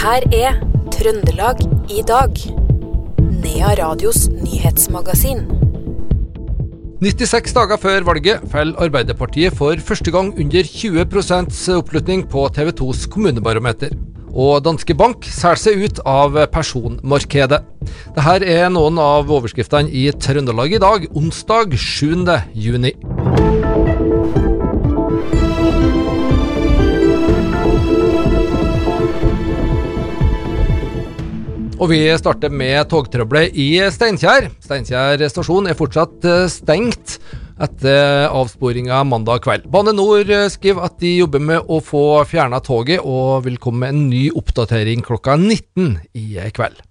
her er Trøndelag i dag. Nea Radios nyhetsmagasin. 96 dager før valget faller Arbeiderpartiet for første gang under 20 oppslutning på TV 2s kommunebarometer. Og Danske Bank selger seg ut av personmarkedet. Dette er noen av overskriftene i Trøndelag i dag, onsdag 7. juni. Og vi starter med togtrøbbelet i Steinkjer. Steinkjer stasjon er fortsatt eh, stengt etter avsporinga mandag kveld. Bane Nor eh, skriver at de jobber med å få fjerna toget, og vil komme med en ny oppdatering klokka 19 i kveld.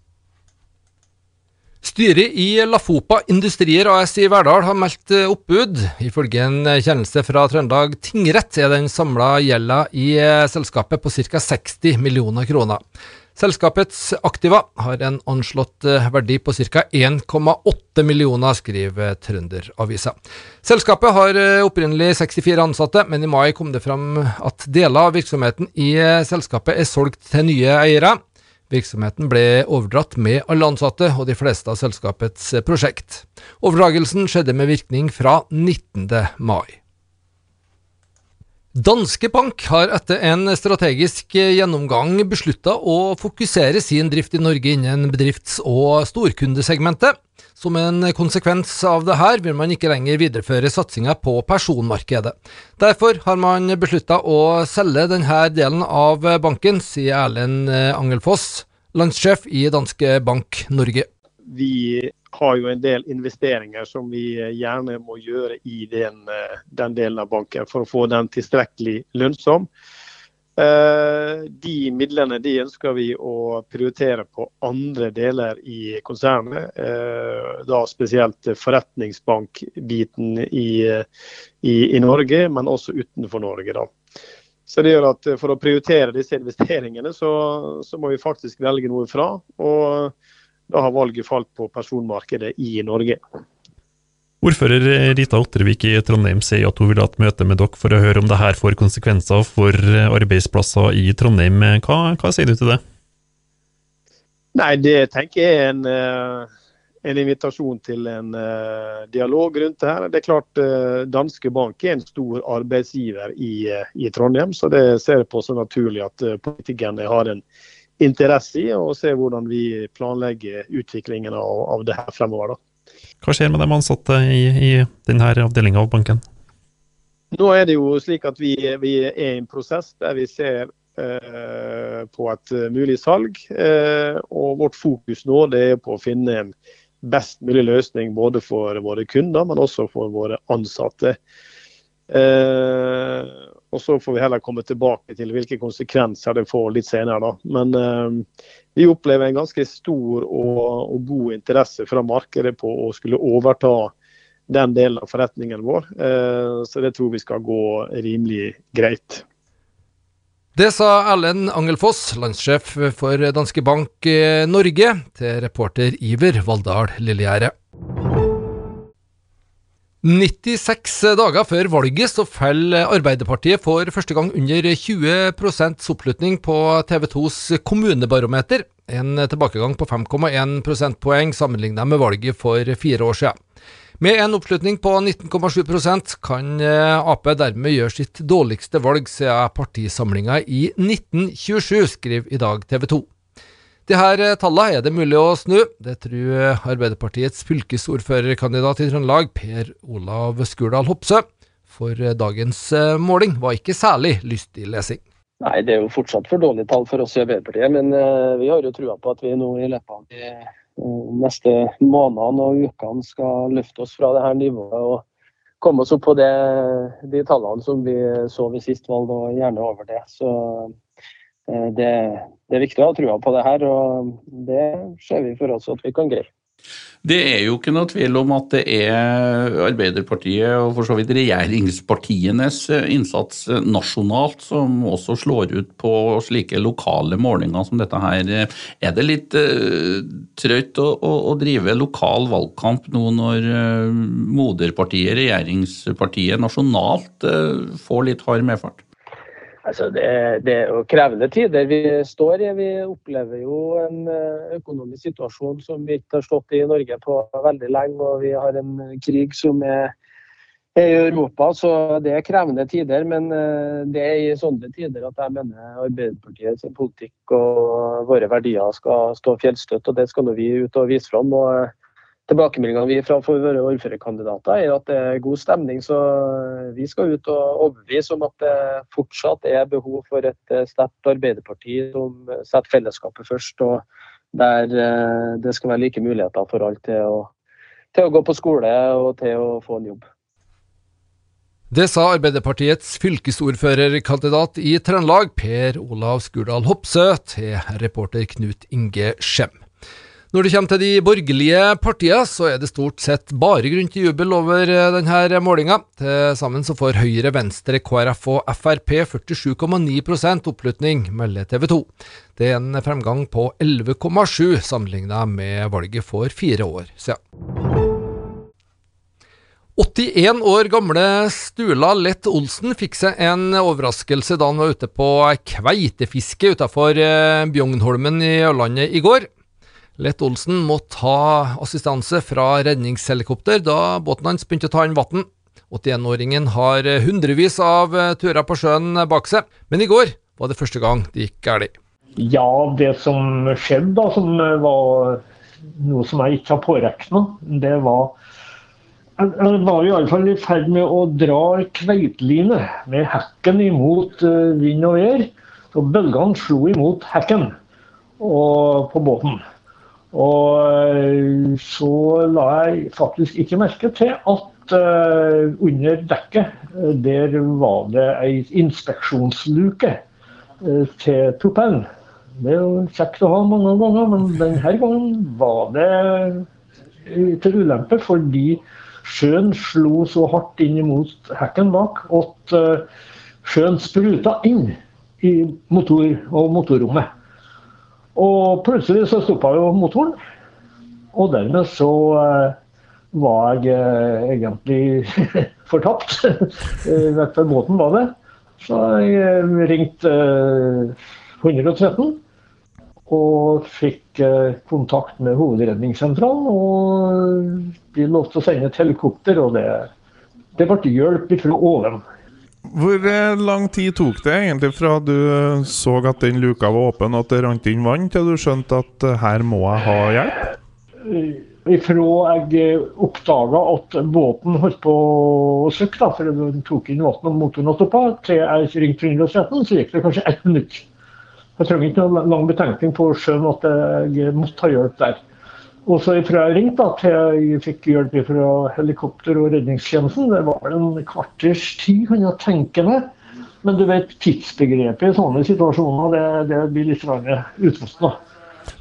Styret i Lafopa Industrier AS i Verdal har meldt eh, oppbud. Ifølge en kjennelse fra Trøndelag tingrett er den samla gjelda i selskapet på ca. 60 millioner kroner. Selskapets aktiva har en anslått eh, verdi på ca. 1,8 millioner, skriver Trønderavisa. Selskapet har eh, opprinnelig 64 ansatte, men i mai kom det fram at deler av virksomheten i eh, selskapet er solgt til nye eiere. Virksomheten ble overdratt med alle ansatte og de fleste av selskapets prosjekt. Overdragelsen skjedde med virkning fra 19. mai. Danske Bank har etter en strategisk gjennomgang beslutta å fokusere sin drift i Norge innen bedrifts- og storkundesegmentet. Som en konsekvens av det her vil man ikke lenger videreføre satsinga på personmarkedet. Derfor har man beslutta å selge denne delen av banken, sier Erlend Angelfoss, landssjef i Danske Bank Norge. Vi har jo en del investeringer som vi eh, gjerne må gjøre i den, eh, den delen av banken for å få den tilstrekkelig lønnsom. Eh, de midlene de ønsker vi å prioritere på andre deler i konsernet. Da spesielt forretningsbankbiten i, i, i Norge, men også utenfor Norge. da. Så det gjør at For å prioritere disse investeringene, så, så må vi faktisk velge noe fra. og da har valget falt på personmarkedet i Norge. Ordfører Rita Ottervik i Trondheim sier at hun vil ha et møte med dere for å høre om det her får konsekvenser for arbeidsplasser i Trondheim. Hva, hva sier du til det? Nei, Det tenker jeg er en, eh, en invitasjon til en dialog rundt det her. Det er klart Danske Bank er en stor arbeidsgiver i, i Trondheim, så det ser jeg på så naturlig at politikerne har en interesse i og se hvordan vi planlegger utviklingen av, av det her fremover. Da. Hva skjer med de ansatte i, i denne avdelinga av banken? Nå er det jo slik at vi, vi er i en prosess der vi ser eh, på et mulig salg. Eh, og Vårt fokus nå det er på å finne en best mulig løsning både for våre kunder, men også for våre ansatte. Eh, og Så får vi heller komme tilbake til hvilke konsekvenser det får litt senere. Da. Men eh, vi opplever en ganske stor og, og, god interesse fra markedet på å skulle overta den delen av forretningen vår. Eh, så det tror vi skal gå rimelig greit. Det sa Erlend Angelfoss, landssjef for Danske Bank eh, Norge, til reporter Iver Valldal Lillegjerde. 96 dager før valget så faller Arbeiderpartiet for første gang under 20% oppslutning på TV 2s kommunebarometer. En tilbakegang på 5,1 prosentpoeng sammenlignet med valget for fire år siden. Med en oppslutning på 19,7% kan Ap dermed gjøre sitt dårligste valg siden partisamlinga i 1927, skriver i dag TV 2. De her eh, tallene er det mulig å snu. Det tror Arbeiderpartiets fylkesordførerkandidat i Trøndelag, Per Olav Skurdal Hopsø. For eh, dagens eh, måling var ikke særlig lystig lesing. Nei, det er jo fortsatt for dårlige tall for oss i Arbeiderpartiet. Men vi har jo trua på at vi nå i løpet av de neste månedene og ukene skal løfte oss fra det her nivået og komme oss opp på det, de tallene som vi så ved sist valg, og gjerne over det. Så det, det er viktig å ha trua på det her, og det ser vi for oss at vi kan greie. Det er jo ikke noe tvil om at det er Arbeiderpartiet og for så vidt regjeringspartienes innsats nasjonalt som også slår ut på slike lokale målinger som dette her. Er det litt uh, trøyt å, å, å, drive lokal valgkamp nå når uh, moderpartiet, regjeringspartiet nasjonalt, uh, får litt hard medfart? Altså det, det, er jo krevende tider vi står i. Vi opplever jo en eh, økonomisk situasjon som vi ikke har stått i i Norge på veldig lenge. Og vi har en krig som er, er i Europa, så det er krevende tider. Men eh, det er i sånne tider at jeg mener Arbeiderpartiet sin politikk og våre verdier skal stå fjellstøtt. Og det skal vi ut og vise fram. Og Tilbakemeldingene vi fra våre ordførerkandidater er at det er god stemning. Så vi skal ut og overbevise om at det fortsatt er behov for et eh, sterkt Arbeiderparti som setter fellesskapet først. og Der eh, det skal være like muligheter for alle til å, til å gå på skole og til å få en jobb. Det sa Arbeiderpartiets fylkesordførerkandidat i Trøndelag, Per Olav Skurdal Hopsø, til reporter Knut Inge Skjem. Når det kommer til de borgerlige partiene, så er det stort sett bare grunn til jubel over eh, denne målinga. Til sammen så får Høyre, Venstre, KrF og Frp 47,9% oppslutning, melder TV 2. Det er en fremgang på 11,7 sammenligna med valget for fire år siden. 81 år gamle Stula Lett Olsen fikk seg en overraskelse da han var ute på kveitefiske utafor Bjugnholmen i Ørlandet i går. Lett Olsen må ta assistanse fra redningshelikopter da båten hans begynte å ta inn vann. 81-åringen har hundrevis av turer på sjøen bak seg, men i går var det første gang det gikk galt. Ja, det som skjedde, da, som var noe som jeg ikke har påregna, det var Jeg var i alle fall i ferd med å dra kveiteline med hekken imot eh, vind og vær. Så bølgene slo imot hekken på båten. Og eh, så la jeg faktisk ikke merke til at uh, under dekket, uh, der var det ei inspeksjonsluke uh, til propellen. Det er jo kjekt å ha mange ganger, men denne gangen var det til ulempe fordi sjøen slo så hardt inn mot hekken bak at sjøen spruta inn i motor og motorrommet. Og plutselig så stoppa jo motoren. Og dermed så uh, var jeg uh, egentlig fortapt. I hvert fall båten var det. Så jeg uh, ringte 113 og fikk kontakt med hovedredningssentralen. Og de lovte å sende et helikopter, og det, det ble hjelp fra oven. Hvor eh, lang tid tok det egentlig fra du eh, så at den luka var åpen og at det rant inn vann, til du skjønte at eh, her må jeg ha hjelp? Ifra jeg oppdaga at båten holdt på å søkke, for den tok inn vann og motoren stoppa, til jeg ringte 113, så gikk det kanskje ett minutt. Jeg trenger ikke noen lang betenkning på å skjønne at jeg måtte ha hjelp der. Og så fra jeg ringte til jeg fikk hjelp fra helikopter og redningstjenesten, det var en kvarters tid, kan jeg tenke meg. Men du vet, tidsbegrepet i sånne situasjoner, det, det blir litt utfordrende.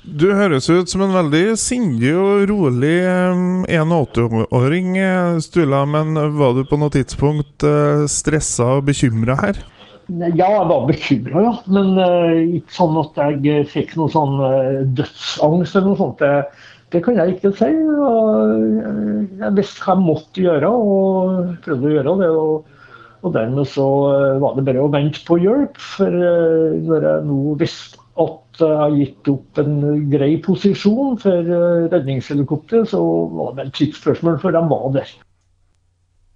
Du høres ut som en veldig sindig og rolig 81-åring, eh, Stula. Men var du på noe tidspunkt eh, stressa og bekymra her? Ja, jeg var bekymra, ja. Men uh, ikke sånn at jeg fikk noe sånn dødsangst eller noe sånt. Jeg, det kan jeg ikke si. Jeg visste hva jeg måtte gjøre, og prøvde å gjøre det. Og, og dermed så eh, var det bare å vente på hjelp. For eh, når jeg nå visste at jeg har gitt opp en grei posisjon for redningshelikopteret, redningshelikopter, så var det et tidsspørsmål før de var der.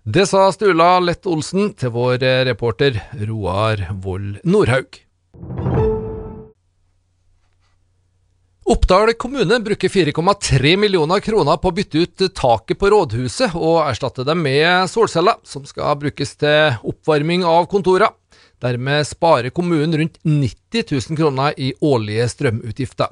Det sa Stula Lett Olsen til vår reporter Roar Vold Nordhaug. Oppdal kommune bruker 4,3 millioner kroner på å bytte ut taket på rådhuset og erstatte dem med solceller, som skal brukes til oppvarming av kontorer. Dermed sparer kommunen rundt 90 000 kroner i årlige strømutgifter.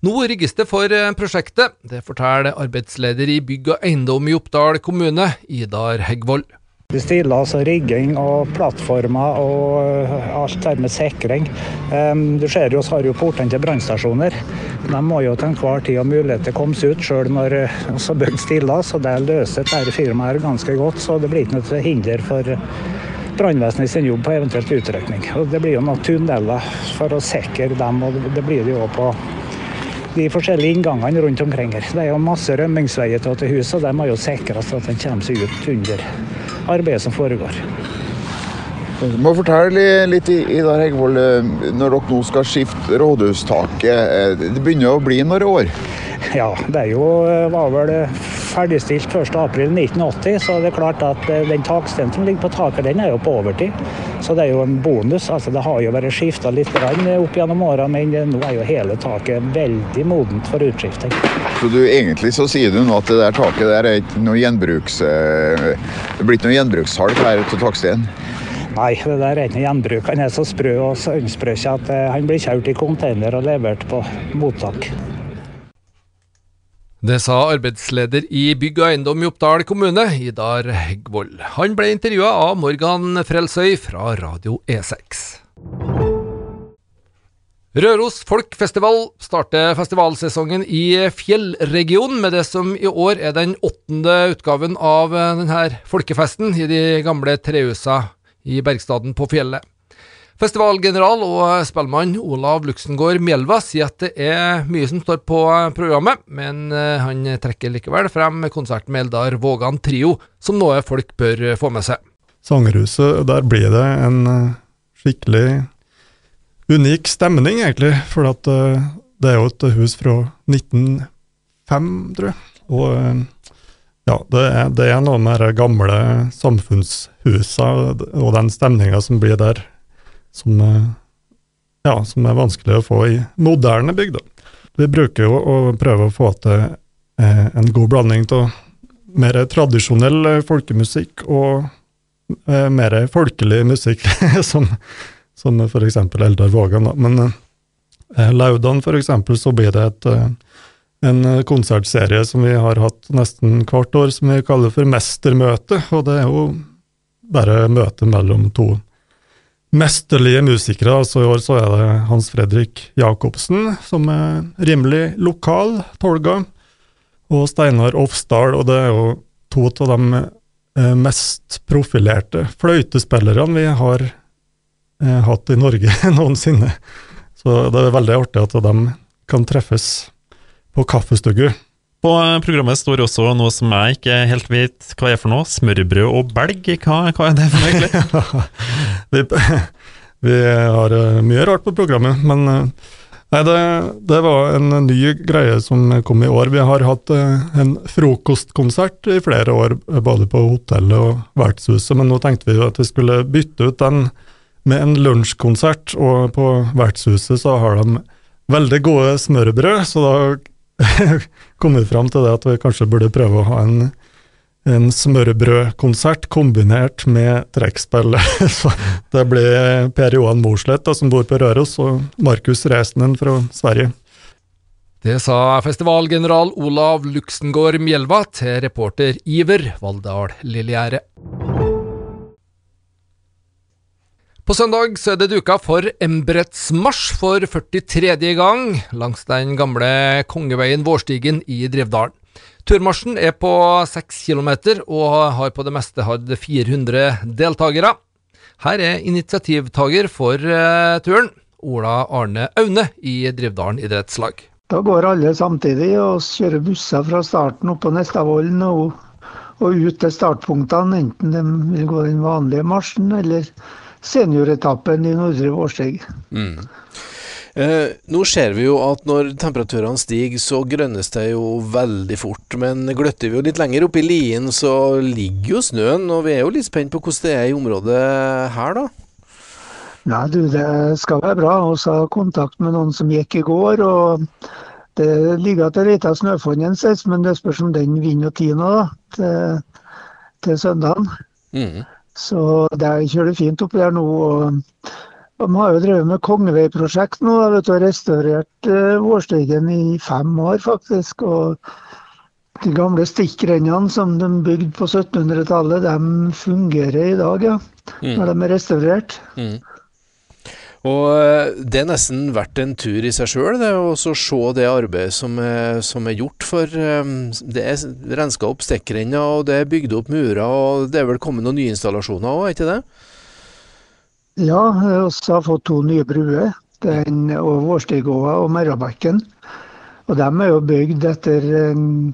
Nå rigges det for prosjektet, det forteller arbeidsleder i bygg og eiendom i Oppdal kommune, Idar Heggvold. Vi stiller altså rigging og plattformer og eh, alt der med sikring. Du ser jo, vi har jo portene til brannstasjoner. De må jo til enhver tid ha mulighet til å komme seg ut, sjøl når eh, så bygd stiller. Så det løser dette firmaet ganske godt. Så det blir ikke noe hinder for brannvesenet sin jobb på eventuelt utrykning. Og det blir jo noen tunneler for å sikre dem, og det blir det jo på de forskjellige inngangene rundt omkring her. Det er jo masse rømmingsveier til huset, og de må jo sikres at en kommer seg ut under arbeidet som foregår. Du må fortelle litt, Idar Hegvold, når dere nå skal skifte rådhustaket. Det begynner å bli noen år? Ja, det jo, var vel ferdigstilt 1.4.1980, så det er klart at den taksten som ligger på taket, den er jo på overtid. Så det er jo en bonus. altså Det har jo vært skifta litt opp gjennom åra, men nå er jo hele taket veldig modent for utskifting. Så du, egentlig så sier du nå at det der taket der er ikke noe gjenbruks... Det blir ikke noe gjenbrukssalg her til taksten? Nei, det der er ikke gjenbruk. Han er så sprø og så ønsprøkja at han blir kjørt i container og levert på mottak. Det sa arbeidsleder i Bygg og eiendom i Oppdal kommune, Idar Heggvold. Han ble intervjua av Morgan Frelsøy fra Radio E6. Røros Folkfestival starter festivalsesongen i fjellregionen med det som i år er den åttende utgaven av denne folkefesten i de gamle trehusene i Bergstaden på fjellet. Festivalgeneral og spellemann Olav Luxengård Mjelva sier at det er mye som står på programmet, men eh, han trekker likevel frem konserten med Eldar Vågan Trio som noe folk bør få med seg. Sangerhuset, der blir det en eh, skikkelig unik stemning, egentlig. For eh, det er jo et hus fra 1905, tror jeg. Og ja, det er, det er noe med de gamle samfunnshusene og den stemninga som blir der, som, eh, ja, som er vanskelig å få i moderne bygg. Vi bruker jo å prøve å få til eh, en god blanding av mer tradisjonell eh, folkemusikk og mer folkelig musikk, som, som f.eks. Eldar Vågan. Men eh, Laudan, f.eks., så blir det et en konsertserie som vi har hatt nesten hvert år, som vi kaller for Mestermøte. Og det er jo bare møte mellom to mesterlige musikere. Altså I år så er det Hans Fredrik Jacobsen, som er rimelig lokal, tolga, og Steinar Ofsdal. Og det er jo to av de eh, mest profilerte fløytespillerne vi har eh, hatt i Norge noensinne. Så det er veldig artig at de kan treffes på kaffestugget. På programmet står også noe som jeg ikke helt vet hva er for noe. Smørbrød og belg, hva, hva er det for noe egentlig? vi, vi, har eh, mye rart på programmet, men eh, nei, det, det, var en ny greie som kom i år. Vi har hatt eh, en frokostkonsert i flere år, både på hotellet og vertshuset, men nå tenkte vi at vi skulle bytte ut den med en lunsjkonsert, og på vertshuset så har de veldig gode smørbrød, så da kommet fram til det at vi kanskje burde prøve å ha en, en smørbrødkonsert kombinert med trekkspill. Så det blir Per Johan Mosleth, som bor på Røros, og Markus Reisnen fra Sverige. Det sa festivalgeneral Olav Luxengård Mjelva til reporter Iver Valldal Lillegjerde. På søndag så er det duka for embrettsmarsj for 43. gang langs den gamle kongeveien Vårstigen i Drivdalen. Turmarsjen er på 6 km og har på det meste hatt 400 deltakere. Her er initiativtaker for uh, turen, Ola Arne Aune i Drivdalen idrettslag. Da går alle samtidig og kjører busser fra starten opp på Nestavollen og, og ut til startpunktene, enten de vil gå den vanlige marsjen eller senioretappen i Nordre Vårsteg. Mm. Eh, nå ser vi jo at når temperaturene stiger, så grønnes det jo veldig fort. Men gløtter vi jo litt lenger oppe i lien, så ligger jo snøen. Og vi er jo litt spent på hvordan det er i området her, da? Nei, du, det skal være bra. Vi har kontakt med noen som gikk i går. og Det ligger til lite snøfonn en men det spørs om den vinner tida da, til, til søndagen. Mm. Så der kjører det fint oppi der nå. og De har jo drevet med kongeveiprosjekt nå vet du, og restaurert uh, Vårstigen i fem år, faktisk. og de gamle stikkrennene som de bygde på 1700-tallet, de fungerer i dag, ja. Mm. Når de er restaurert. Mm. Og eh, Det er nesten verdt en tur i seg sjøl, å se det arbeidet som er, som er, gjort. For eh, det er renska opp stikkrenner, og det er bygd opp murer, og det er vel kommet noen nye installasjoner òg, er ikke det? Ja, vi har fått to nye bruer. Den og Vårstigåa og Merrabekken. Og de er jo bygd etter en,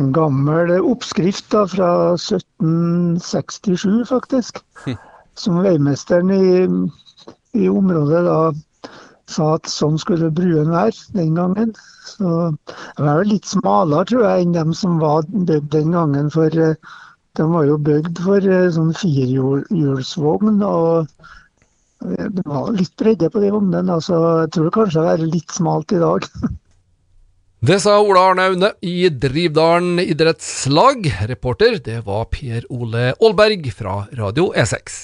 en gammel oppskrift da, fra 1767, faktisk. Hm. som veimesteren i, i området da sa at sånn skulle bruen være den gangen. Så Den var vel litt smalere, tror jeg, enn dem som var bygd den gangen. For eh, de var jo bygd for eh, sånn firehjulsvogn. Og det var litt bredde på de vognene, så jeg tror kanskje det er litt smalt i dag. Det sa Ola Arne Aune i Drivdalen idrettslag. Reporter det var Per Ole Aalberg fra Radio E6.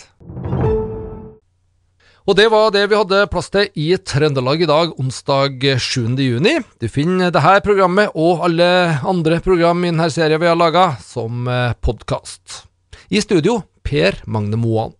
Og det var det vi hadde plass til i Trøndelag i dag, onsdag 7. juni. Du finner dette programmet og alle andre program i denne serien vi har laga, som podkast. I studio Per Magne Moan.